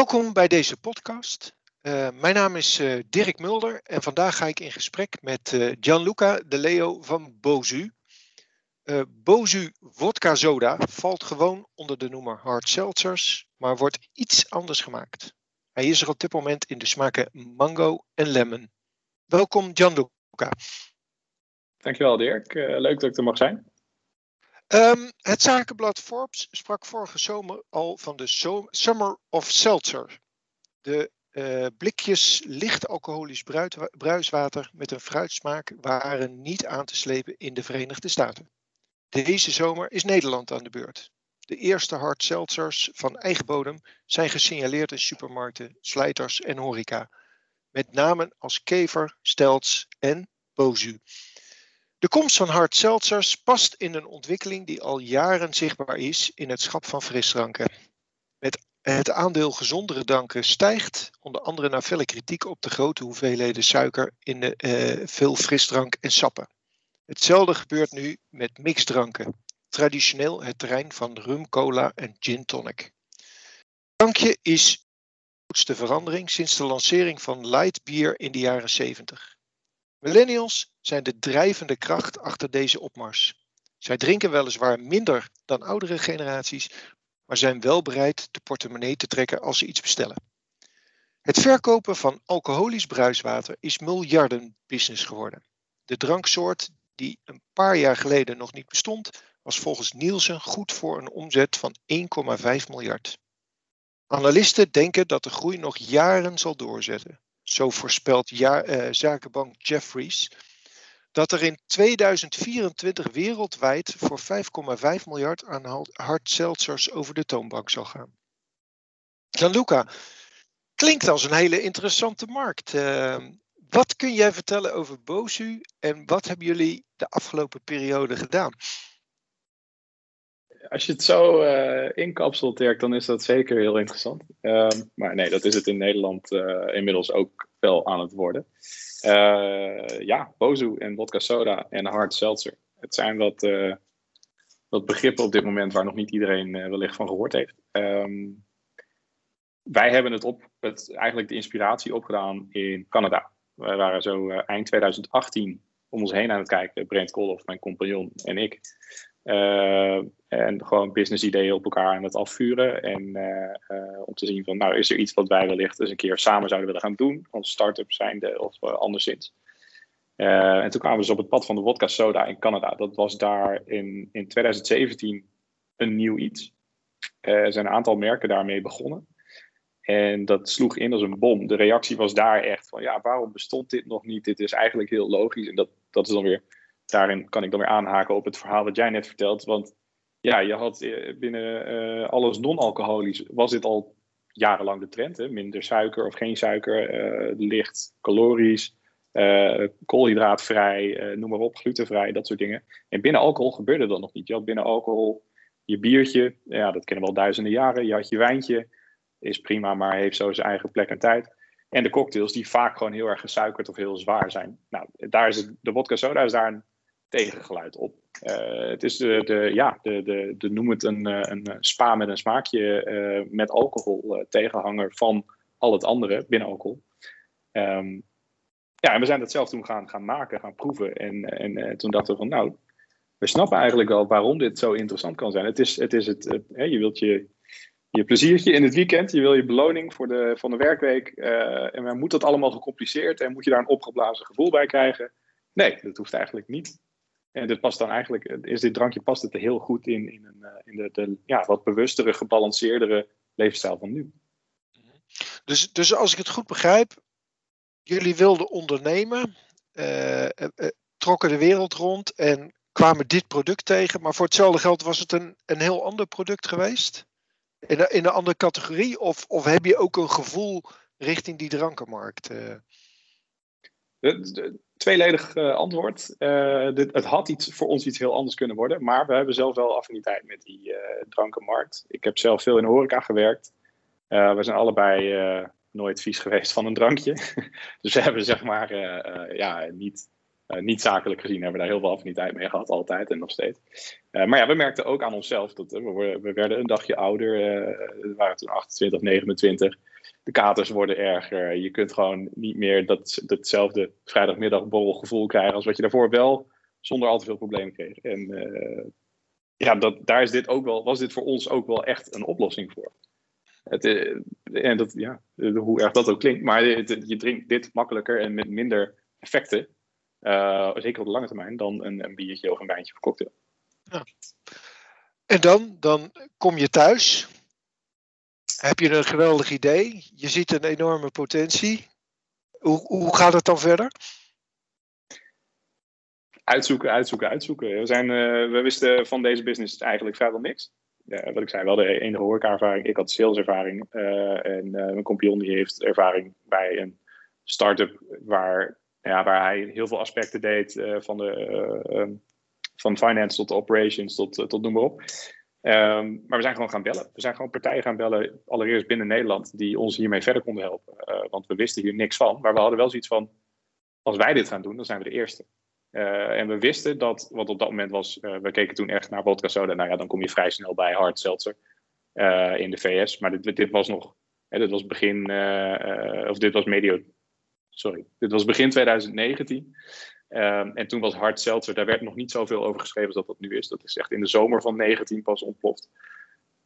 Welkom bij deze podcast. Uh, mijn naam is uh, Dirk Mulder en vandaag ga ik in gesprek met uh, Gianluca De Leo van Bozu. Bozu Vodka Soda valt gewoon onder de noemer hard seltzers, maar wordt iets anders gemaakt. Hij is er op dit moment in de smaken mango en lemon. Welkom Gianluca. Dankjewel Dirk, leuk dat ik er mag zijn. Um, het zakenblad Forbes sprak vorige zomer al van de Summer of Seltzer. De uh, blikjes licht alcoholisch bruiswater met een fruitsmaak waren niet aan te slepen in de Verenigde Staten. Deze zomer is Nederland aan de beurt. De eerste hard seltzers van eigen bodem zijn gesignaleerd in supermarkten, slijters en horeca. Met namen als Kever, Stelz en Bozu. De komst van hard seltzers past in een ontwikkeling die al jaren zichtbaar is in het schap van frisdranken. Met het aandeel gezondere dranken stijgt, onder andere na felle kritiek op de grote hoeveelheden suiker in de, uh, veel frisdrank en sappen. Hetzelfde gebeurt nu met mixdranken, traditioneel het terrein van rum, cola en gin tonic. Drankje is de grootste verandering sinds de lancering van light beer in de jaren 70. Millennials zijn de drijvende kracht achter deze opmars. Zij drinken weliswaar minder dan oudere generaties, maar zijn wel bereid de portemonnee te trekken als ze iets bestellen. Het verkopen van alcoholisch bruiswater is miljardenbusiness geworden. De dranksoort die een paar jaar geleden nog niet bestond, was volgens Nielsen goed voor een omzet van 1,5 miljard. Analisten denken dat de groei nog jaren zal doorzetten. Zo voorspelt ja, uh, zakenbank Jeffries dat er in 2024 wereldwijd voor 5,5 miljard aan hard seltzers over de toonbank zal gaan. Gianluca, klinkt als een hele interessante markt. Uh, wat kun jij vertellen over Bosu en wat hebben jullie de afgelopen periode gedaan? Als je het zo uh, inkapselt, Dirk, dan is dat zeker heel interessant. Uh, maar nee, dat is het in Nederland uh, inmiddels ook wel aan het worden. Uh, ja, Bozu en vodka soda en hard seltzer. Het zijn wat, wat begrippen op dit moment waar nog niet iedereen wellicht van gehoord heeft. Um, wij hebben het, op, het eigenlijk de inspiratie opgedaan in Canada. Wij waren zo eind 2018 om ons heen aan het kijken, Brent Kolhoff, mijn compagnon en ik. Uh, en gewoon business ideeën op elkaar aan het afvuren. En uh, om te zien van, nou, is er iets wat wij wellicht eens een keer samen zouden willen gaan doen. Als start-up zijnde of anderszins. en toen kwamen we dus op het pad van de vodka soda in Canada. Dat was daar in, in 2017 een nieuw iets. er zijn een aantal merken daarmee begonnen. En dat sloeg in als een bom. De reactie was daar echt van, ja, waarom bestond dit nog niet? Dit is eigenlijk heel logisch. En dat, dat is dan weer daarin kan ik dan weer aanhaken op het verhaal wat jij net vertelt. Want ja, je had eh, binnen uh, alles non-alcoholisch, was dit al jarenlang de trend. Hè? Minder suiker of geen suiker, uh, licht, calorisch, koolhydraatvrij, noem maar op, glutenvrij, dat soort dingen. En binnen alcohol gebeurde dat nog niet. Je had binnen alcohol je biertje, ja, dat kennen we al duizenden jaren. Je had je wijntje, is prima, maar heeft zo zijn eigen plek en tijd. En de cocktails die vaak gewoon heel erg gesuikerd of heel zwaar zijn. Nou, daar is de vodka soda is daar een tegengeluid op. Uh, het is de, de, ja, de, de, de, noem het een, eh, een spa met een smaakje uh, met alcohol uh, tegenhanger van al het andere binnen alcohol. Um, ja, en we zijn dat zelf toen gaan, gaan maken, gaan proeven. En, en toen dachten we van nou, we snappen eigenlijk wel waarom dit zo interessant kan zijn. Het is het, is het, hè, je wilt je, je pleziertje in het weekend, je wil je beloning voor de, van de werkweek. en maar moet dat allemaal gecompliceerd en moet je daar een opgeblazen gevoel bij krijgen? Nee, dat hoeft eigenlijk niet. En dit past dan eigenlijk, is dit drankje past het heel goed in, in, een, eh, in de, de ja, wat bewustere, gebalanceerdere levensstijl van nu. Dus, dus als ik het goed begrijp, jullie wilden ondernemen, uh, trokken de wereld rond en kwamen dit product tegen, maar voor hetzelfde geld was het een, een heel ander product geweest? In een, in een andere categorie? Of, of heb je ook een gevoel richting die drankenmarkt? Uh? Tweeledig uh, antwoord. Uh, dit, het had iets, voor ons iets heel anders kunnen worden. Maar we hebben zelf wel affiniteit met die uh, drankenmarkt. Ik heb zelf veel in de horeca gewerkt. we zijn allebei nooit vies geweest van een drankje. dus we hebben zeg maar ja, niet, niet zakelijk gezien hebben we daar heel veel affiniteit mee gehad. Altijd en nog steeds. maar ja, we merkten ook aan onszelf dat we, we werden een dagje ouder. we waren toen 28, 29. Katers worden erger. Je kunt gewoon niet meer dat, datzelfde vrijdagmiddagborrelgevoel krijgen als wat je daarvoor wel zonder al te veel problemen kreeg. En uh, ja, dat, daar is dit ook wel, was dit voor ons ook wel echt een oplossing voor. Het, uh, en dat, ja, hoe erg dat ook klinkt, maar je drinkt dit makkelijker en met minder effecten, uh, zeker op de lange termijn, dan een, een biertje of een wijntje of cocktail. Ja. En dan, dan kom je thuis heb je een geweldig idee. Je ziet een enorme potentie. Hoe, hoe gaat het dan verder? Uitzoeken, uitzoeken, uitzoeken. We, zijn, uh, we wisten van deze business eigenlijk vrijwel niks. Ja, wat ik zei, wel de enige horeca-ervaring. Ik had saleservaring. Uh, en uh, mijn compagnon die heeft ervaring bij een start-up waar, ja, waar hij heel veel aspecten deed. van, de, van finance tot operations tot, tot noem maar op. Ehm, maar we zijn gewoon gaan bellen. We zijn gewoon partijen gaan bellen, allereerst binnen Nederland, die ons hiermee verder konden helpen. Uh, want we wisten hier niks van. Maar we hadden wel zoiets van, als wij dit gaan doen, dan zijn we de eerste. Uh, en we wisten dat, wat op dat moment was, uh, we keken toen echt naar vodka soda. Nou ja, dan kom je vrij snel bij hard seltzer in de VS. Maar dit, dit was nog, hè, dit was begin, of dit was medio, sorry, dit was begin 2019. Um, en toen was Hard Seltzer, daar werd nog niet zoveel over geschreven als dat dat nu is. Dat is echt in de zomer van 19 pas ontploft.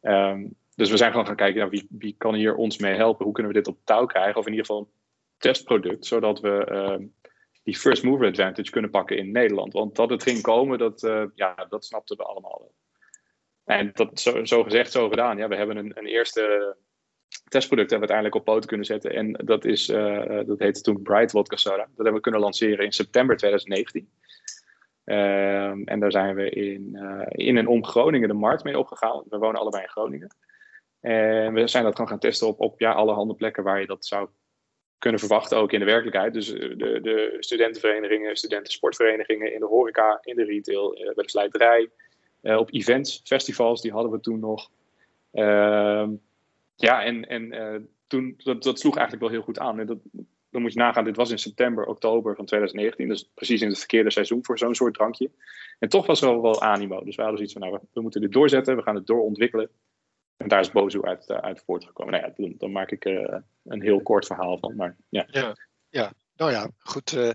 Um, dus we zijn gewoon gaan kijken, nou, wie, wie kan hier ons mee helpen? Hoe kunnen we dit op touw krijgen? Of in ieder geval een testproduct, zodat we um, die first mover advantage kunnen pakken in Nederland. Want dat het ging komen, dat, uh, ja, dat snapten we allemaal wel. En dat zo, zo gezegd, zo gedaan. Ja, we hebben een, een eerste testproduct hebben we uiteindelijk op poten kunnen zetten. En dat, is, uh, dat heette toen Bright Vodka Soda. Dat hebben we kunnen lanceren in september 2019. Uh, ehm, en daar zijn we in, uh, in en om Groningen de markt mee opgegaan. We wonen allebei in Groningen. En we zijn dat gewoon gaan testen op, op ja, allerhande plekken waar je dat zou kunnen verwachten, ook in de werkelijkheid. Dus eh, de, de studentenverenigingen, studentensportverenigingen, in de horeca, in de retail, bij de slijterij, op events, festivals, die hadden we toen nog. Ja, en, en uh, toen, dat, dat sloeg eigenlijk wel heel goed aan. En dat, dan moet je nagaan, dit was in september, oktober van 2019. Dus precies in het verkeerde seizoen voor zo'n soort drankje. En toch was er wel, wel animo. Dus we hadden zoiets van, nou, we, moeten dit doorzetten. We gaan het doorontwikkelen. En daar is Bozo uit, uh, uit voortgekomen. Nou ja, dan, dan maak ik uh, een heel kort verhaal van. Maar, ja. Ja, ja, nou ja, goed. Um,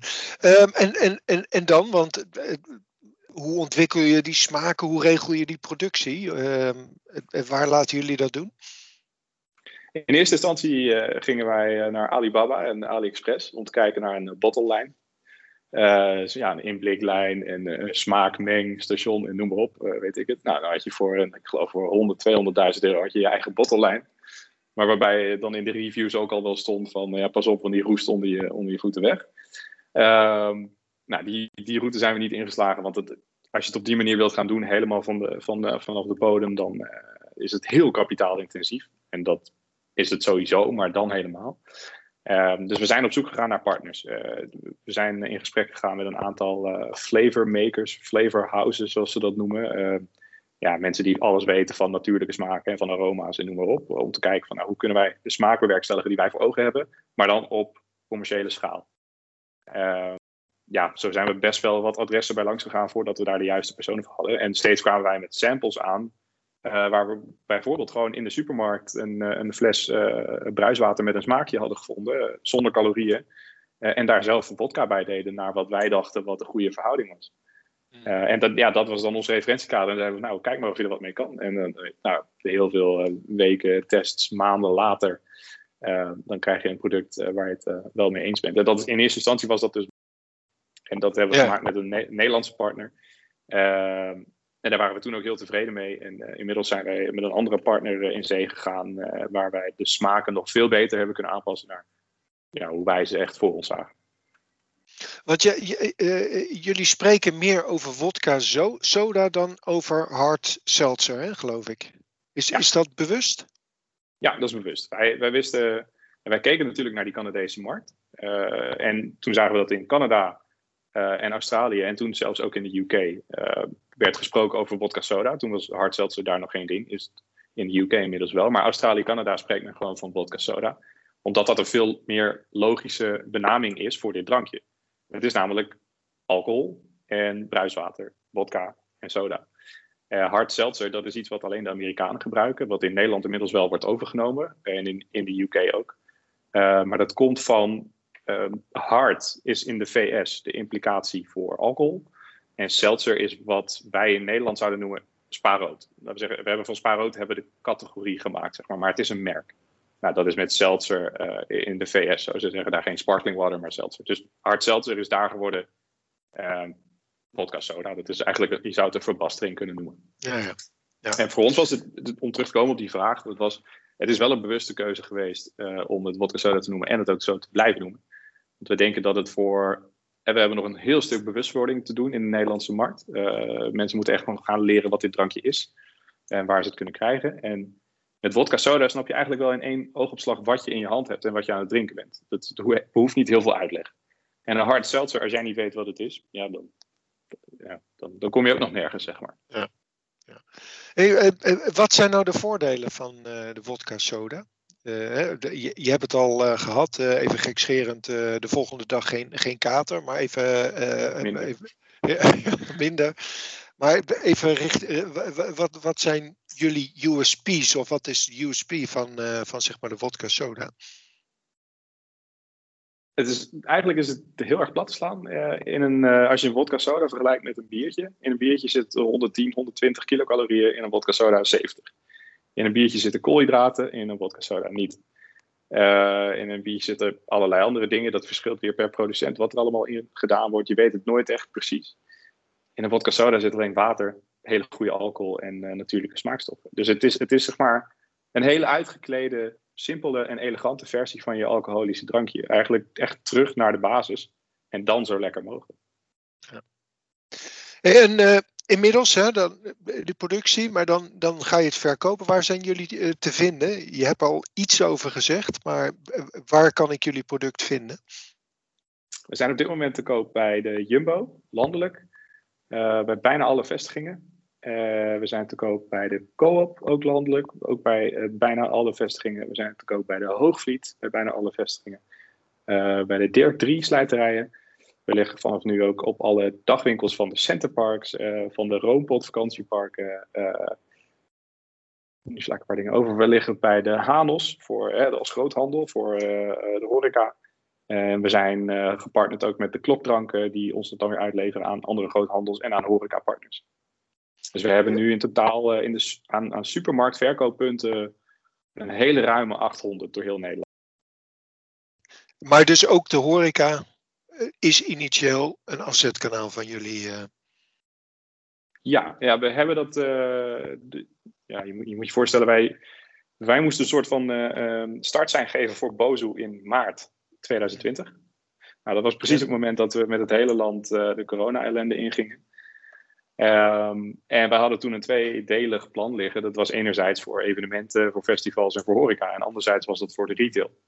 en, en, en, en dan, want hoe ontwikkel je die smaken? Hoe regel je die productie? Ehm, waar laten jullie dat doen? In eerste instantie uh, gingen wij eh, naar Alibaba en AliExpress om te kijken naar een bottlelijn. Uh, dus ja, een inbliklijn en een smaakmengstation en noem maar op, weet ik het. Nou, dan had je voor, ik geloof voor 100, 200.000 euro had je je eigen bottlelijn. Maar waarbij dan in de reviews ook al wel stond van, ja, pas op, want die roest onder je, onder je voeten weg. Uh, nou, die, die route zijn we niet ingeslagen, want het, als je het op die manier wilt gaan doen, helemaal van de, van de, vanaf de bodem, dan is het heel kapitaalintensief. En dat is het sowieso, maar dan helemaal. Um, dus we zijn op zoek gegaan naar partners. Uh, we zijn in gesprek gegaan met een aantal uh, flavor makers, flavor houses zoals ze dat noemen. Uh, ja, mensen die alles weten van natuurlijke smaken en van aroma's en noem maar op. Om te kijken van nou, hoe kunnen wij de smaak bewerkstelligen die wij voor ogen hebben, maar dan op commerciële schaal. Ehm, ja, zo zijn we best wel wat adressen bij langs gegaan voordat we daar de juiste personen voor hadden. En steeds kwamen wij met samples aan uh, waar we bijvoorbeeld gewoon in de supermarkt een, eh, een fles uh, bruiswater met een smaakje hadden gevonden, zonder calorieën. en daar zelf een vodka bij deden naar wat wij dachten wat de goede verhouding was. Hmm. en dat, ja, dat was dan onze referentiekader. En zeiden we, nou, kijk maar of je er wat mee kan. En nou, heel veel weken, tests, maanden later, dan krijg je een product waar je het wel mee eens bent. En dat is, in eerste instantie was dat dus. En dat hebben we gemaakt met een Nederlandse partner. En daar waren we toen ook heel tevreden mee. En uh, inmiddels zijn wij met een andere partner uh, in zee gegaan, uh, waar wij de smaken nog veel beter hebben kunnen aanpassen naar ja, hoe wij ze echt voor ons zagen. Want je, je, jullie spreken meer over vodka zo, soda dan over hard seltzer, hè, geloof ik. Is, ja. is dat bewust? Ja, dat is bewust. Wij, wij wisten, wij keken natuurlijk naar die Canadese markt. en toen zagen we dat in Canada en Australië en toen zelfs ook in de UK werd gesproken over vodka soda. Toen was hard seltzer daar nog geen ding. Is in de UK inmiddels wel. Maar Australië, Canada spreekt men gewoon van vodka soda. Omdat dat een veel meer logische benaming is voor dit drankje. Het is namelijk alcohol en bruiswater, vodka en soda. Uh, hard seltzer, dat is iets wat alleen de Amerikanen gebruiken. Wat in Nederland inmiddels wel wordt overgenomen. En in, in de UK ook. maar dat komt van hard is in de VS de implicatie voor alcohol. En seltzer is wat wij in Nederland zouden noemen spaarrood. we, zeggen, we hebben van spaarrood hebben de categorie gemaakt, zeg maar, maar het is een merk. Nou, dat is met seltzer uh, in de VS zo. Ze zeggen daar geen sparkling water, maar seltzer. Dus hard seltzer is daar geworden uh, vodka soda. Dat is eigenlijk, je zou het een verbastering kunnen noemen. Ja, ja. ja. En voor ons was het, om terug te komen op die vraag, dat was, het is wel een bewuste keuze geweest uh, om het vodka soda te noemen en het ook zo te blijven noemen. Want we denken dat het voor en we hebben nog een heel stuk bewustwording te doen in de Nederlandse markt. Uh, mensen moeten echt gewoon gaan leren wat dit drankje is en waar ze het kunnen krijgen. En met vodka soda snap je eigenlijk wel in één oogopslag wat je in je hand hebt en wat je aan het drinken bent. Dat behoeft niet heel veel uitleg. En een hard seltzer, als jij niet weet wat het is, ja, dan, ja, dan, dan kom je ook nog nergens, zeg maar. Ja. Ja. Eh, eh, wat zijn nou de voordelen van de vodka soda? Uh, je, je, hebt het al uh, gehad, uh, even gekscherend, de volgende dag geen, geen kater, maar even minder. Even, minder. Maar even richt, wat, wat zijn jullie USP's of wat is de USP van, van zeg maar de vodka soda? Het is, eigenlijk is het heel erg plat te slaan. in een, als je een vodka soda vergelijkt met een biertje. In een biertje zit 110, 120 kilocalorieën, in een vodka soda 70. In een biertje zitten koolhydraten, in een vodka soda niet. Uh, in een biertje zitten allerlei andere dingen. Dat verschilt weer per producent wat er allemaal in gedaan wordt. Je weet het nooit echt precies. In een vodka soda zit alleen water, hele goede alcohol en uh, natuurlijke smaakstoffen. Dus het is, het is zeg maar een hele uitgeklede, simpele en elegante versie van je alcoholische drankje. Eigenlijk echt terug naar de basis en dan zo lekker mogelijk. Ja. En uh, inmiddels, hè, dan, de productie, maar dan, dan ga je het verkopen. Waar zijn jullie uh, te vinden? Je hebt al iets over gezegd, maar uh, waar kan ik jullie product vinden? We zijn op dit moment te koop bij de Jumbo, landelijk. Uh, bij bijna alle vestigingen. we zijn te koop bij de Co-op, ook landelijk. Ook bij bijna alle vestigingen. We zijn te koop bij de Hoogvliet, bij bijna alle vestigingen. bij de Dirk 3 slijterijen. We liggen vanaf nu ook op alle dagwinkels van de Centerparks, uh, van de Roompot vakantieparken. Nu sla ik een paar dingen over. We liggen bij de Hanos voor, uh, als groothandel voor de horeca. En we zijn gepartnerd ook met de klokdranken die ons dat dan weer uitleveren aan andere groothandels en aan horecapartners. Dus we hebben nu in totaal in de, aan, aan supermarktverkooppunten een hele ruime 800 door heel Nederland. Maar dus ook de horeca is initieel een afzetkanaal van jullie? Uh... Ja, ja, we hebben dat. De, ja, je, moet, je moet je voorstellen, wij, wij moesten een soort van uh, start zijn geven voor Bozu in maart 2020. Nou, dat was precies het moment dat we met het hele land de corona-ellende ingingen. Um, en we hadden toen een tweedelig plan liggen. Dat was enerzijds voor evenementen, voor festivals en voor horeca. En anderzijds was dat voor de retail.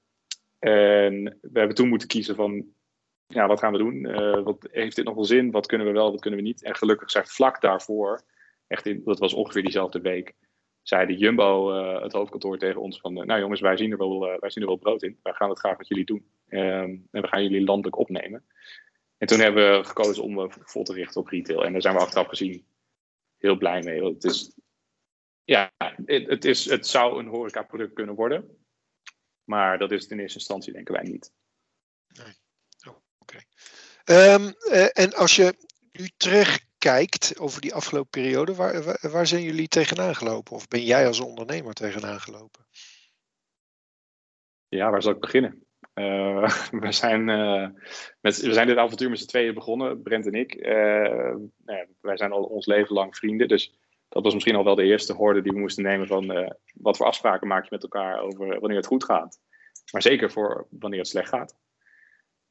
En we hebben toen moeten kiezen van ja, wat gaan we doen? Uh, wat, heeft dit nog wel zin? Wat kunnen we wel, wat kunnen we niet? En gelukkig zei vlak daarvoor, echt in, dat was ongeveer diezelfde week, zei de Jumbo, uh, het hoofdkantoor tegen ons van, uh, nou jongens, wij zien, er wel, wij zien er wel brood in. Wij gaan het graag wat jullie doen. Ehm, en we gaan jullie landelijk opnemen. En toen hebben we gekozen om vol te richten op retail. En daar zijn we achteraf gezien heel blij mee. Want het is, ja, het, het, is, het zou een horeca-product kunnen worden. Maar dat is het in eerste instantie denken wij niet. Nee. Um, uh, en als je nu terugkijkt over die afgelopen periode, waar, waar, zijn jullie tegenaan gelopen? Of ben jij als ondernemer tegenaan gelopen? Ja, waar zal ik beginnen? Uh, we, zijn, uh, met, we zijn dit avontuur met z'n tweeën begonnen, Brent en ik. Nou ja, wij zijn al ons leven lang vrienden, dus dat was misschien al wel de eerste hoorde die we moesten nemen van wat voor afspraken maak je met elkaar over wanneer het goed gaat. Maar zeker voor wanneer het slecht gaat.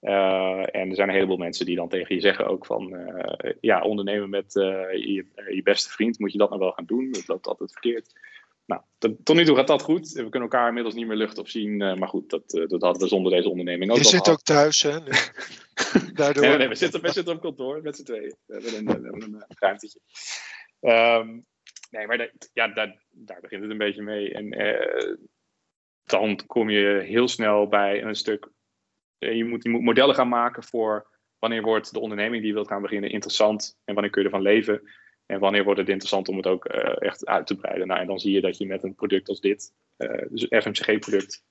Uh, en er zijn een heleboel mensen die dan tegen je zeggen ook van, uh, ja, ondernemen met uh, je, je, beste vriend, moet je dat nou wel gaan doen? Dat loopt altijd verkeerd. Nou, tot, nu toe gaat dat goed. We kunnen elkaar inmiddels niet meer lucht op zien, maar goed, dat, dat hadden we zonder deze onderneming ook Je zit ook thuis, hè? Daardoor... nee, nee, we, zitten, we zitten op kantoor met z'n tweeën. We hebben een, we hebben een ruimtetje. Um, nee, maar ja, daar, daar, begint het een beetje mee. En dan kom je heel snel bij een stuk eh, je, moet, je moet modellen gaan maken voor wanneer wordt de onderneming die je wilt gaan beginnen interessant en wanneer kun je ervan leven. En wanneer wordt het interessant om het ook uh, echt uit te breiden? Nou, en dan zie je dat je met een product als dit, uh, dus FMCG-product,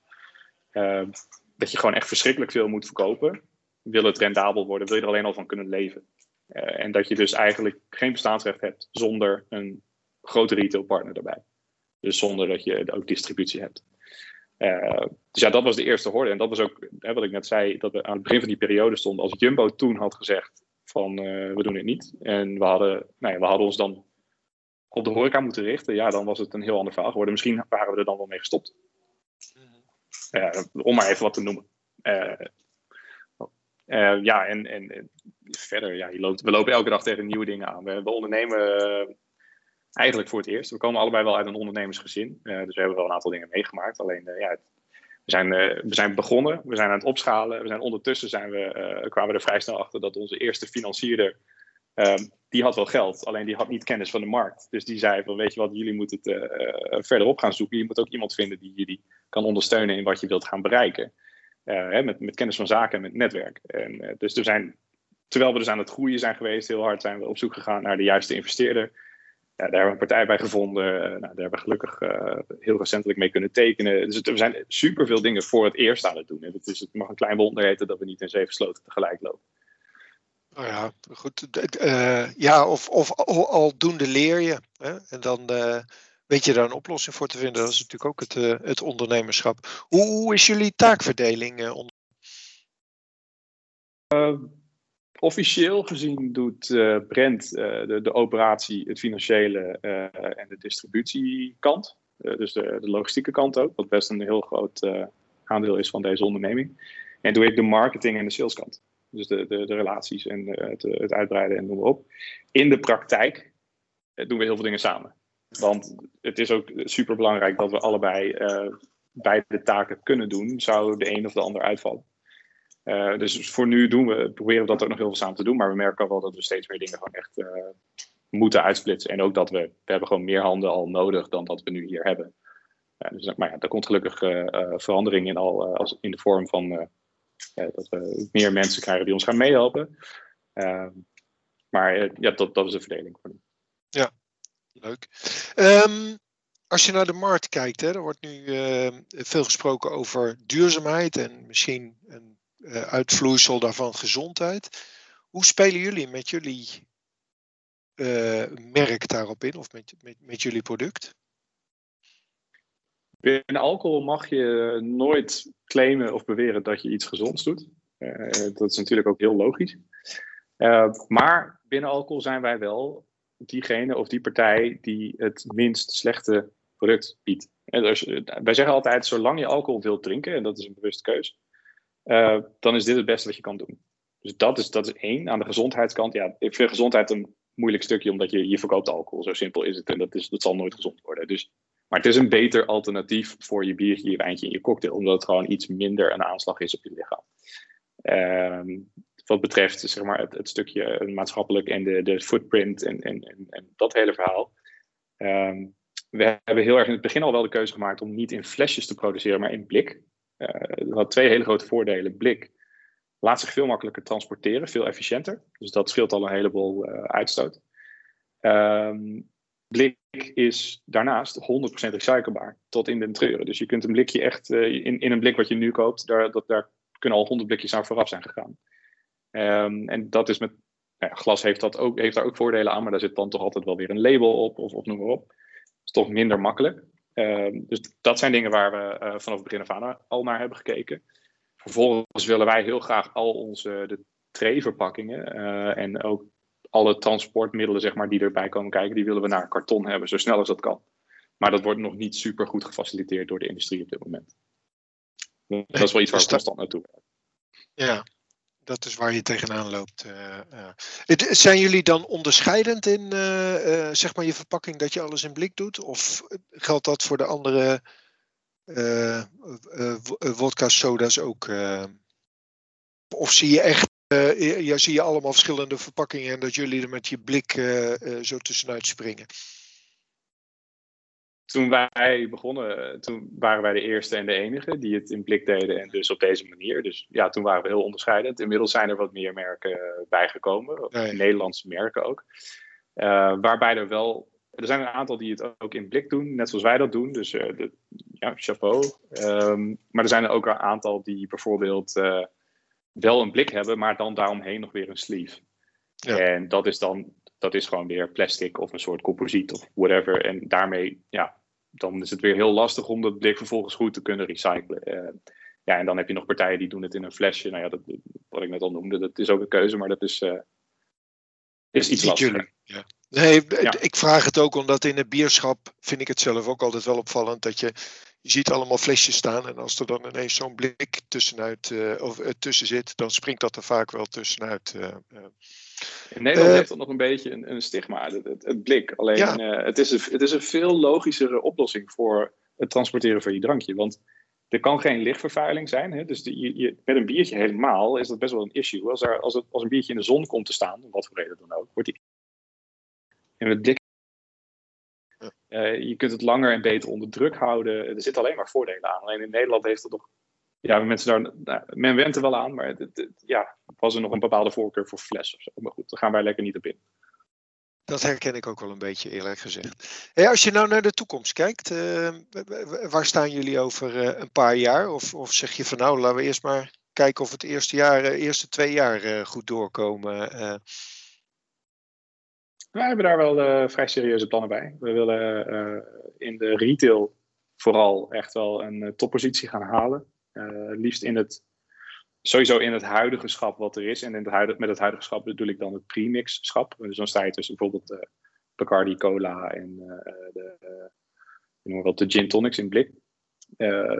uh, dat je gewoon echt verschrikkelijk veel moet verkopen. Wil het rendabel worden, wil je er alleen al van kunnen leven. en dat je dus eigenlijk geen bestaansrecht hebt zonder een grote retailpartner daarbij. Dus zonder dat je ook distributie hebt. Uh, dus ja, dat was de eerste horde. En dat was ook hè, wat ik net zei, dat we aan het begin van die periode stonden. Als Jumbo toen had gezegd van uh, we doen het niet. En we hadden, nou ja, we hadden ons dan op de horeca moeten richten. Ja, dan was het een heel ander verhaal geworden. Misschien waren we er dan wel mee gestopt. Uh, om maar even wat te noemen. ja, en, en verder, ja, je loopt, we lopen elke dag tegen nieuwe dingen aan. We, we ondernemen eigenlijk voor het eerst. We komen allebei wel uit een ondernemersgezin. Uh, dus we hebben wel een aantal dingen meegemaakt. Alleen, uh, ja, we, zijn, uh, we zijn begonnen, we zijn aan het opschalen. We zijn ondertussen zijn we, kwamen we er vrij snel achter dat onze eerste financierder, ehm, die had wel geld, alleen die had niet kennis van de markt. Dus die zei van, weet je wat, jullie moeten het verderop gaan zoeken. Je moet ook iemand vinden die jullie kan ondersteunen in wat je wilt gaan bereiken. Hè, met, met kennis van zaken en met netwerk. En, dus er zijn, terwijl we dus aan het groeien zijn geweest, heel hard zijn we op zoek gegaan naar de juiste investeerder ja, daar hebben we een partij bij gevonden. Uh, nou, daar hebben we gelukkig uh, heel recentelijk mee kunnen tekenen. Dus we zijn super veel dingen voor het eerst aan het doen. Het, is, het mag een klein wonder heten dat we niet in zeven sloten tegelijk lopen. Nou ja, goed. Uh, ja, of, of aldoende leer je. Hè? En dan weet je daar een oplossing voor te vinden. Dat is natuurlijk ook het, het ondernemerschap. Hoe, hoe, is jullie taakverdeling? Officieel gezien doet uh, Brent uh, de, de, operatie, het financiële uh, en de distributiekant. dus de, de, logistieke kant ook, wat best een heel groot aandeel is van deze onderneming. En doe ik de marketing en de saleskant. Dus de, de, de relaties en het, het, uitbreiden en noem maar op. In de praktijk doen we heel veel dingen samen. Want het is ook super belangrijk dat we allebei beide taken kunnen doen, zou de een of de ander uitvallen. Uh, dus voor nu doen we, proberen we dat ook nog heel veel samen te doen. Maar we merken wel dat we steeds meer dingen gewoon echt uh, moeten uitsplitsen. En ook dat we, we hebben gewoon meer handen al nodig dan dat we nu hier hebben. Uh, dus, maar ja, daar komt gelukkig verandering in al als in de vorm van dat we meer mensen krijgen die ons gaan meehelpen. maar ja, dat, dat is de verdeling voor nu. Ja, leuk. Um, als je naar de markt kijkt, hè, er wordt nu veel gesproken over duurzaamheid en misschien een uitvloeisel daarvan gezondheid. Hoe spelen jullie met jullie uh, merk daarop in of met, met, jullie product? Binnen alcohol mag je nooit claimen of beweren dat je iets gezonds doet. Uh, dat is natuurlijk ook heel logisch. maar binnen alcohol zijn wij wel diegene of die partij die het minst slechte product biedt. Dus, wij zeggen altijd, zolang je alcohol wilt drinken, en dat is een bewuste keus, uh, dan is dit het beste wat je kan doen. Dus dat is, dat is één. Aan de gezondheidskant, ja, ik vind gezondheid een moeilijk stukje, omdat je, je verkoopt alcohol. Zo simpel is het. En dat, is, dat zal nooit gezond worden. Dus, maar het is een beter alternatief voor je biertje, je wijntje en je cocktail, omdat het gewoon iets minder een aanslag is op je lichaam. Uh, wat betreft zeg maar, het, stukje maatschappelijk en de, de footprint en, en, en, dat hele verhaal. Uh, we hebben heel erg in het begin al wel de keuze gemaakt om niet in flesjes te produceren, maar in blik. Dat had twee hele grote voordelen. Blik laat zich veel makkelijker transporteren, veel efficiënter. Dus dat scheelt al een heleboel uh, uitstoot. Um, blik is daarnaast 100% recyclebaar, tot in de treuren. Dus je kunt een blikje echt, uh, in, in een blik wat je nu koopt, daar, dat, daar kunnen al 100 blikjes aan vooraf zijn gegaan. Um, en dat is met nou ja, glas heeft, dat ook, heeft daar ook voordelen aan, maar daar zit dan toch altijd wel weer een label op, of, of noem maar op. Dat is toch minder makkelijk. Ehm, dus dat zijn dingen waar we uh, vanaf het begin af aan al naar hebben gekeken. Vervolgens willen wij heel graag al onze de tray-verpakkingen uh, en ook alle transportmiddelen zeg maar, die erbij komen kijken, die willen we naar karton hebben, zo snel als dat kan. Maar dat wordt nog niet super goed gefaciliteerd door de industrie op dit moment. Dat is wel iets waar we constant naartoe Ja, dat is waar je tegenaan loopt. Uh, zijn jullie dan onderscheidend in uh, zeg maar je verpakking dat je alles in blik doet? Of geldt dat voor de andere vodka soda's ook? of zie je echt, ja, zie je allemaal verschillende verpakkingen en dat jullie er met je blik zo tussenuit springen? Toen wij begonnen, toen waren wij de eerste en de enige die het in blik deden en dus op deze manier. Dus ja, toen waren we heel onderscheidend. Inmiddels zijn er wat meer merken bijgekomen, Nederlandse merken ook. Uh, waarbij er wel Er zijn een aantal die het ook in blik doen, net zoals wij dat doen. Dus de, ja, chapeau. Ehm, maar er zijn er ook een aantal die bijvoorbeeld wel een blik hebben, maar dan daaromheen nog weer een sleeve. Ja. En dat is dan dat is gewoon weer plastic of een soort composiet of whatever. En daarmee, ja, dan is het weer heel lastig om dat blik vervolgens goed te kunnen recyclen. Uh, ja, en dan heb je nog partijen die doen het in een flesje. Nou ja, dat, wat ik net al noemde, dat is ook een keuze, maar dat is, uh, is iets lastiger. Ja. Nee, ik vraag het ook omdat in het bierschap vind ik het zelf ook altijd wel opvallend dat je je ziet allemaal flesjes staan en als er dan ineens zo'n blik tussenuit uh, of, uh, tussen zit, dan springt dat er vaak wel tussenuit. Uh, in Nederland heeft dat nog een beetje een, een stigma, het, het, het, blik. Alleen ja. het, is een, het is een veel logischere oplossing voor het transporteren van je drankje. Want er kan geen lichtvervuiling zijn. Hè? Dus je, je, met een biertje helemaal is dat best wel een issue. Als, er, als, het, als een biertje in de zon komt te staan, om wat voor reden dan ook, wordt die. En met blik uh, je kunt het langer en beter onder druk houden. Er zitten alleen maar voordelen aan. Alleen in Nederland heeft het nog. Ja, mensen daar, nou, men went er wel aan, maar het, het, ja, was er nog een bepaalde voorkeur voor fles of zo. Maar goed, daar gaan wij lekker niet op in. Dat herken ik ook wel een beetje, eerlijk gezegd. Als je nou naar de toekomst kijkt, uh, waar staan jullie over uh, een paar jaar? Of, of zeg je van nou, laten we eerst maar kijken of het eerste, jaar, eerste twee jaar goed doorkomen? We hebben daar wel uh, vrij serieuze plannen bij. We willen uh, in de retail vooral echt wel een uh, toppositie gaan halen. liefst in het, sowieso in het huidige schap wat er is. En in het met het huidige schap bedoel ik dan het premix schap. Dus dan sta je tussen bijvoorbeeld Bacardi Cola en de, wat, de gin tonics in blik.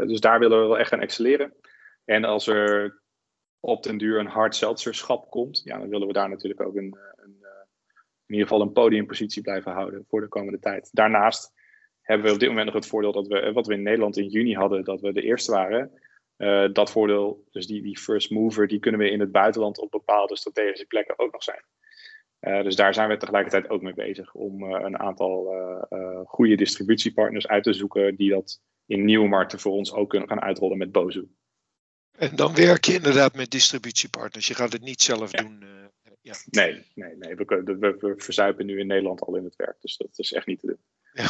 dus daar willen we wel echt gaan excelleren. En als er op den duur een hard seltzer schap komt, ja, dan willen we daar natuurlijk ook een in ieder geval een podiumpositie blijven houden voor de komende tijd. Daarnaast hebben we op dit moment nog het voordeel dat we, wat we in Nederland in juni hadden, dat we de eerste waren. Uh, dat voordeel, dus die, die first mover, die kunnen we in het buitenland op bepaalde strategische plekken ook nog zijn. Uh, dus daar zijn we tegelijkertijd ook mee bezig om uh, een aantal goede distributiepartners uit te zoeken die dat in nieuwe markten voor ons ook kunnen gaan uitrollen met Bozu. En dan werk je inderdaad met distributiepartners. Je gaat het niet zelf ja. doen. Ja. Nee, nee, nee. We, we, we, verzuipen nu in Nederland al in het werk. Dus dat is echt niet te doen. Ja.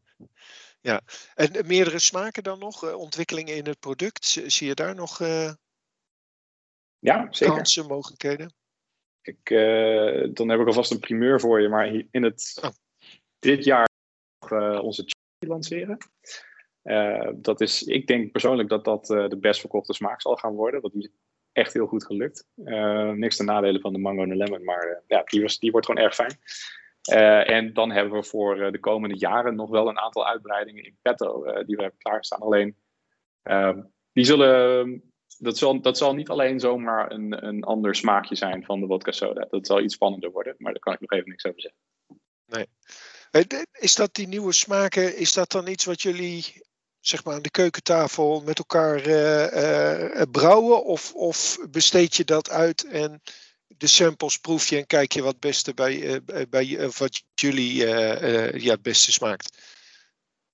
ja. En meerdere smaken dan nog? Uh, ontwikkelingen in het product? Zie je daar nog uh, ja, zeker. kansen, mogelijkheden? Ik, uh, dan heb ik alvast een primeur voor je. Maar in het, oh. dit jaar onze chili lanceren. dat is, ik denk persoonlijk dat dat de best verkochte smaak zal gaan worden. Want die echt heel goed gelukt. Uh, niks ten nadelen van de mango en de lemon, maar uh, ja, die, was, die wordt gewoon erg fijn. Uh, en dan hebben we voor de komende jaren nog wel een aantal uitbreidingen in petto die we hebben klaarstaan. Alleen, ehm, die zullen, dat, zal, dat zal niet alleen zomaar een, een ander smaakje zijn van de vodka soda. Dat zal iets spannender worden, maar daar kan ik nog even niks over zeggen. Nee. Is dat die nieuwe smaken, is dat dan iets wat jullie zeg maar aan de keukentafel met elkaar uh, uh, brouwen? Of, of besteed je dat uit en de samples proef je en kijk je wat beste bij, uh, bij wat jullie ja, het beste smaakt?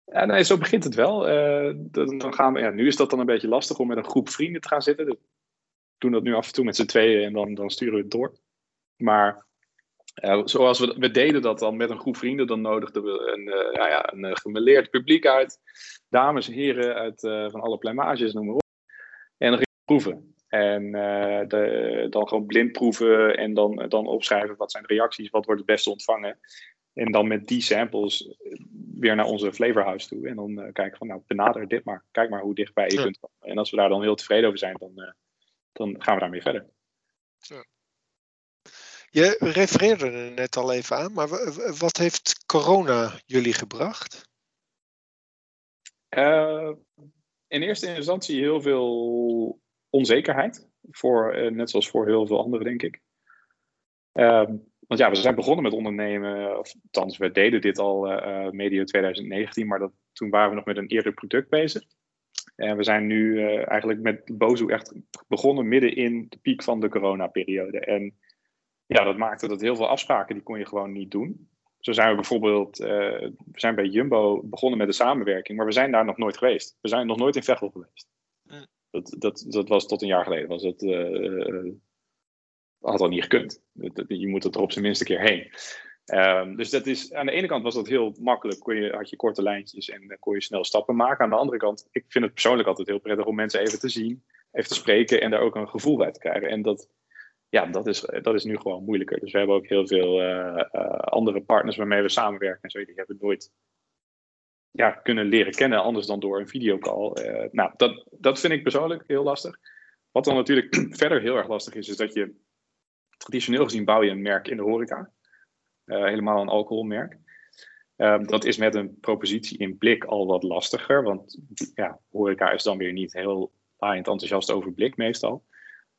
Ja, nee, zo begint het wel. dan gaan we, ja, nu is dat dan een beetje lastig om met een groep vrienden te gaan zitten. We doen dat nu af en toe met z'n tweeën en dan, dan sturen we het door. Maar zoals we, we deden dat dan met een groep vrienden, dan nodigden we een, uh, ja, een gemeleerd publiek uit dames en heren uit, uh, van alle plamages, noem maar op. En dan ging ik proeven. En uh, de, dan gewoon blind proeven en dan, dan opschrijven wat zijn de reacties, wat wordt het beste ontvangen. En dan met die samples weer naar onze flavorhouse toe. En dan uh, kijken van, nou, benader dit maar. Kijk maar hoe dichtbij je ja. kunt komen. En als we daar dan heel tevreden over zijn, dan, dan gaan we daarmee verder. Ja. Je refereerde er net al even aan, maar wat heeft corona jullie gebracht? Uh, in eerste instantie heel veel onzekerheid. Voor, uh, net zoals voor heel veel anderen, denk ik. Uh, want ja, we zijn begonnen met ondernemen. Of, althans, we deden dit al uh, medio 2019. Maar dat, toen waren we nog met een eerder product bezig. En we zijn nu eigenlijk met Bozu echt begonnen midden in de piek van de coronaperiode. En ja, dat maakte dat heel veel afspraken die kon je gewoon niet doen. Zo zijn we bijvoorbeeld, uh, we zijn bij Jumbo begonnen met de samenwerking, maar we zijn daar nog nooit geweest. We zijn nog nooit in Veghel geweest. Mm. Dat, dat, dat was tot een jaar geleden. Was het, uh, had al niet gekund. Je moet er op zijn minste keer heen. Ehm, dus dat is, aan de ene kant was dat heel makkelijk, kon je, had je korte lijntjes en kon je snel stappen maken. Aan de andere kant, ik vind het persoonlijk altijd heel prettig om mensen even te zien, even te spreken en daar ook een gevoel bij te krijgen. En dat, ja, dat, is, dat is nu gewoon moeilijker. Dus we hebben ook heel veel uh, andere partners waarmee we samenwerken en zo, die hebben nooit ja, kunnen leren kennen, anders dan door een videocall. Nou, dat, dat vind ik persoonlijk heel lastig. Wat dan natuurlijk verder heel erg lastig is, is dat je traditioneel gezien bouw je een merk in de horeca. Helemaal een alcoholmerk. Um, dat is met een propositie in blik al wat lastiger, want ja, horeca is dan weer niet heel laaiend enthousiast over blik meestal.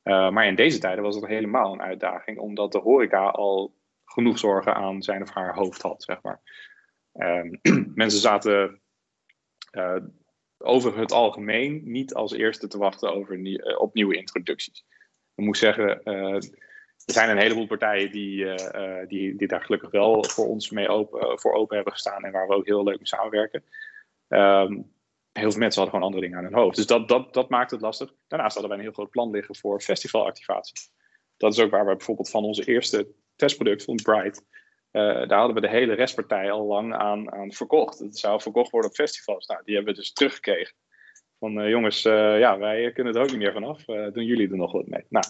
Uh, maar in deze tijden was het helemaal een uitdaging, omdat de horeca al genoeg zorgen aan zijn of haar hoofd had, zeg maar. Um, mensen zaten uh, over het algemeen niet als eerste te wachten over uh, op nieuwe introducties. Ik moet zeggen, er zijn een heleboel partijen die, die, die daar gelukkig wel voor ons mee open, voor open hebben gestaan en waar we ook heel leuk mee samenwerken. Um, heel veel mensen hadden gewoon andere dingen aan hun hoofd. Dus dat, dat, dat maakt het lastig. Daarnaast hadden wij een heel groot plan liggen voor festivalactivatie. Dat is ook waar we bijvoorbeeld van onze eerste testproduct, van Bright, uh, daar hadden we de hele restpartij al lang aan, aan verkocht. Het zou verkocht worden op festivals. Nou, die hebben we dus teruggekregen. Van uh, jongens, uh, ja, wij kunnen er ook niet meer vanaf. doen jullie er nog wat mee? Nou,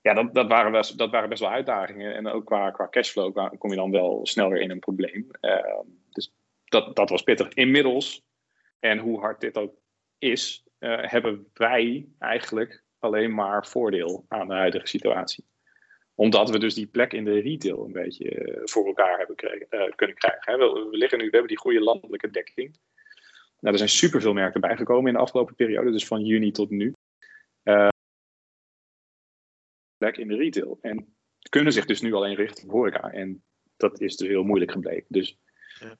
ja, dat, dat, waren best, dat waren best wel uitdagingen. En ook qua, qua cashflow kom je dan wel snel weer in een probleem. Dus dat, dat was pittig. Inmiddels, en hoe hard dit ook is, hebben wij eigenlijk alleen maar voordeel aan de huidige situatie omdat we dus die plek in de retail een beetje eh, voor elkaar hebben uh, kunnen krijgen. We, we, liggen nu, we hebben die goede landelijke dekking. Nou, er zijn superveel merken bijgekomen in de afgelopen periode, dus van juni tot nu. Uh, plek in de retail. En kunnen zich dus nu alleen richten op horeca. En dat is dus heel moeilijk gebleken. Dus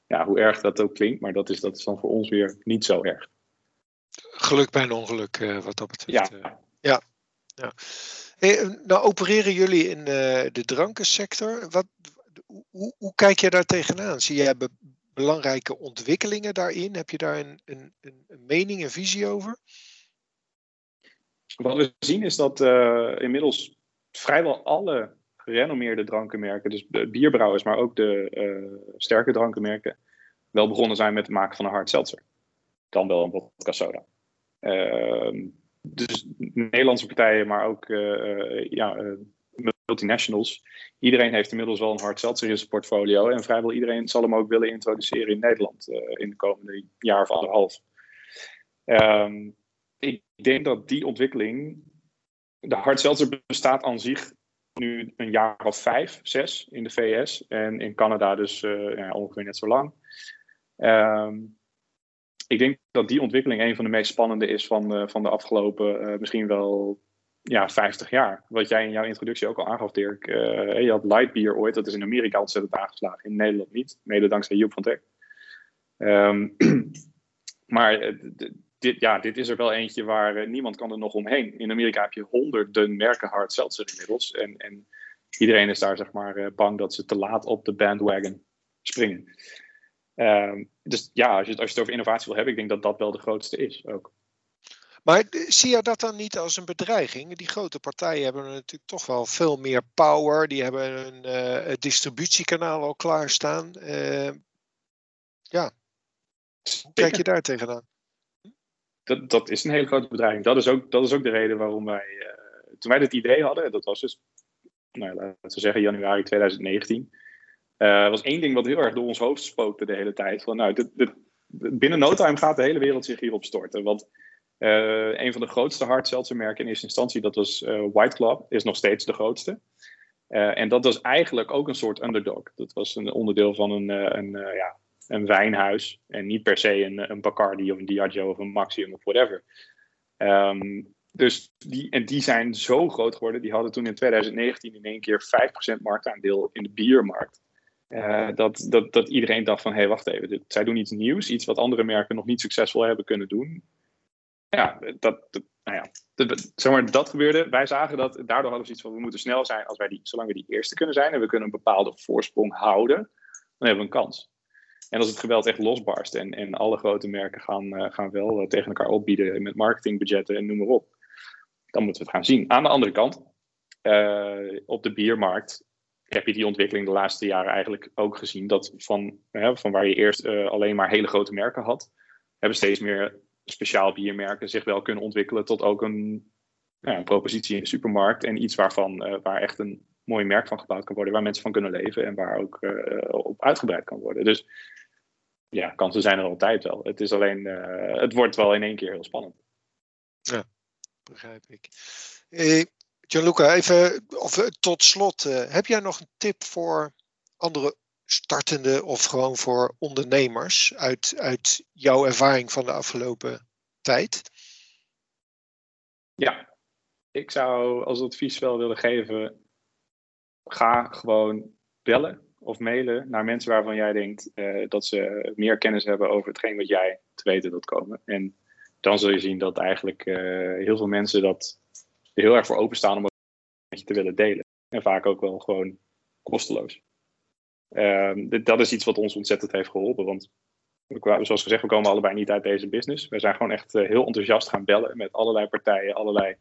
ja. hoe erg dat ook klinkt, maar dat is, dat is dan voor ons weer niet zo erg. Geluk bij een ongeluk, wat dat betreft. Ja. ja. ja. Hey, nou opereren jullie in uh, de drankensector. Wat, hoe, hoe, kijk je daar tegenaan? Zie jij be belangrijke ontwikkelingen daarin? Heb je daar een, een, een, mening, een visie over? Wat we zien is dat uh, inmiddels vrijwel alle gerenommeerde drankenmerken, dus bierbrouwers, maar ook de uh, sterke drankenmerken, wel begonnen zijn met het maken van een hard seltzer. Dan wel een vodka soda. Uh, dus Nederlandse partijen, maar ook uh, ja, uh, multinationals. Iedereen heeft inmiddels wel een hard seltzer in zijn portfolio. En vrijwel iedereen zal hem ook willen introduceren in Nederland in de komende jaar of anderhalf. Um, ik denk dat die ontwikkeling. De hard seltzer bestaat aan zich nu een jaar of vijf, zes in de VS. En in Canada dus ja, ongeveer net zo lang. Um, ik denk dat die ontwikkeling een van de meest spannende is van, uh, van de afgelopen uh, misschien wel ja, 50 jaar. Wat jij in jouw introductie ook al aangaf, Dirk. Je had Lightbeer ooit, dat is in Amerika ontzettend aangeslagen, in Nederland niet. Mede dankzij Joep van Teck. Um, maar dit, ja, dit is er wel eentje waar niemand kan er nog omheen. In Amerika heb je honderden merken hard seltzer inmiddels. En, en iedereen is daar zeg maar bang dat ze te laat op de bandwagon springen. Um, dus ja, als je, als je het over innovatie wil hebben, ik denk dat dat wel de grootste is ook. Maar zie je dat dan niet als een bedreiging? Die grote partijen hebben natuurlijk toch wel veel meer power. Die hebben een uh, distributiekanaal al klaarstaan. Uh, ja, hoe kijk je daar tegenaan? Dat, is een hele grote bedreiging. Dat is ook, dat is ook de reden waarom wij, uh, toen wij dit idee hadden, dat was dus, nou, laten we zeggen, januari 2019 uh, was één ding wat heel erg door ons hoofd spookte de hele tijd. Van, nou, binnen no time gaat de hele wereld zich hierop storten. Want uh, een van de grootste hard merken in eerste instantie, dat was uh, White Club, is nog steeds de grootste. en dat was eigenlijk ook een soort underdog. Dat was een onderdeel van een, een, ja, een wijnhuis. En niet per se een, een Bacardi of een Diageo of een Maximum of whatever. Um, dus die, en die zijn zo groot geworden. Die hadden toen in 2019 in één keer 5% marktaandeel in de biermarkt. Uh, dat, dat, dat iedereen dacht van, hé, hey, wacht even, zij doen iets nieuws, iets wat andere merken nog niet succesvol hebben kunnen doen. Ja, dat, dat nou ja, zeg maar, dat gebeurde. Wij zagen dat, daardoor hadden we zoiets van, we moeten snel zijn als wij die, zolang we die eerste kunnen zijn en we kunnen een bepaalde voorsprong houden, dan hebben we een kans. En als het geweld echt losbarst en, en alle grote merken gaan, uh, gaan wel uh, tegen elkaar opbieden met marketingbudgetten en noem maar op, dan moeten we het gaan zien. Aan de andere kant, op de biermarkt heb je die ontwikkeling de laatste jaren eigenlijk ook gezien. Dat van, van waar je eerst alleen maar hele grote merken had, hebben steeds meer speciaal biermerken zich wel kunnen ontwikkelen tot ook een propositie in de supermarkt. En iets waarvan, waar echt een mooi merk van gebouwd kan worden, waar mensen van kunnen leven en waar ook op uitgebreid kan worden. Dus ja, kansen zijn er altijd wel. Het is alleen, uh, het wordt wel in één keer heel spannend. Ja, begrijp ik. Hey, Gianluca, even of, eh, tot slot. Uh, heb jij nog een tip voor andere startende of gewoon voor ondernemers uit, uit jouw ervaring van de afgelopen tijd? Ja, ik zou als advies wel willen geven, ga gewoon bellen of mailen naar mensen waarvan jij denkt uh, dat ze meer kennis hebben over hetgeen wat jij te weten wilt komen. En dan zul je zien dat eigenlijk uh, heel veel mensen dat heel erg voor openstaan om met je te willen delen. En vaak ook wel gewoon kosteloos. Uh, dit, dat is iets wat ons ontzettend heeft geholpen. Want zoals gezegd, we komen allebei niet uit deze business. We zijn gewoon echt uh, heel enthousiast gaan bellen met allerlei partijen, allerlei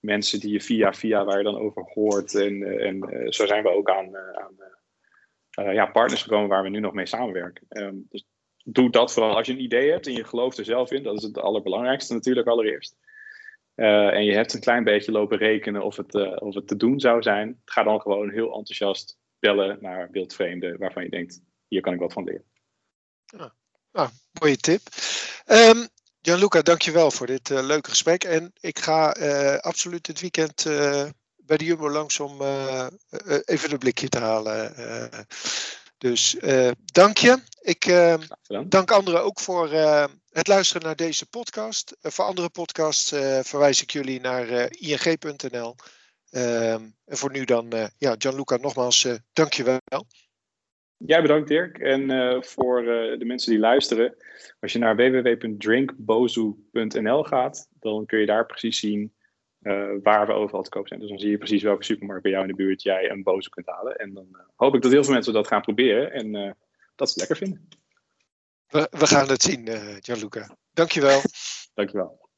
mensen die je via via waar je dan over hoort. En, en zo zijn we ook aan, aan ja, partners gekomen waar we nu nog mee samenwerken. Um, dus doe dat vooral als je een idee hebt en je gelooft er zelf in. Dat is het allerbelangrijkste natuurlijk allereerst. Uh, en je hebt een klein beetje lopen rekenen of het, uh, of het te doen zou zijn. Ga dan gewoon heel enthousiast bellen naar wildvreemden waarvan je denkt, hier kan ik wat van leren. Ah, mooie tip. Um, Gianluca, dankjewel voor dit leuke gesprek. En ik ga absoluut dit weekend bij de Jumbo langs om uh, even een blikje te halen. Uh, dus dank je. Ik dank anderen ook voor het luisteren naar deze podcast. voor andere podcasts verwijs ik jullie naar ing.nl. Ehm, en voor nu dan, ja, Gianluca, nogmaals, dank je wel. Jij bedankt Dirk. En uh, voor uh, de mensen die luisteren, als je naar www.drinkbozu.nl gaat, dan kun je daar precies zien uh, waar we overal te koop zijn. Dus dan zie je precies welke supermarkt bij jou in de buurt jij een boze kunt halen. En dan uh, hoop ik dat heel veel mensen dat gaan proberen en uh, dat ze het lekker vinden. We, we gaan het zien, Gianluca. Dankjewel. Dankjewel.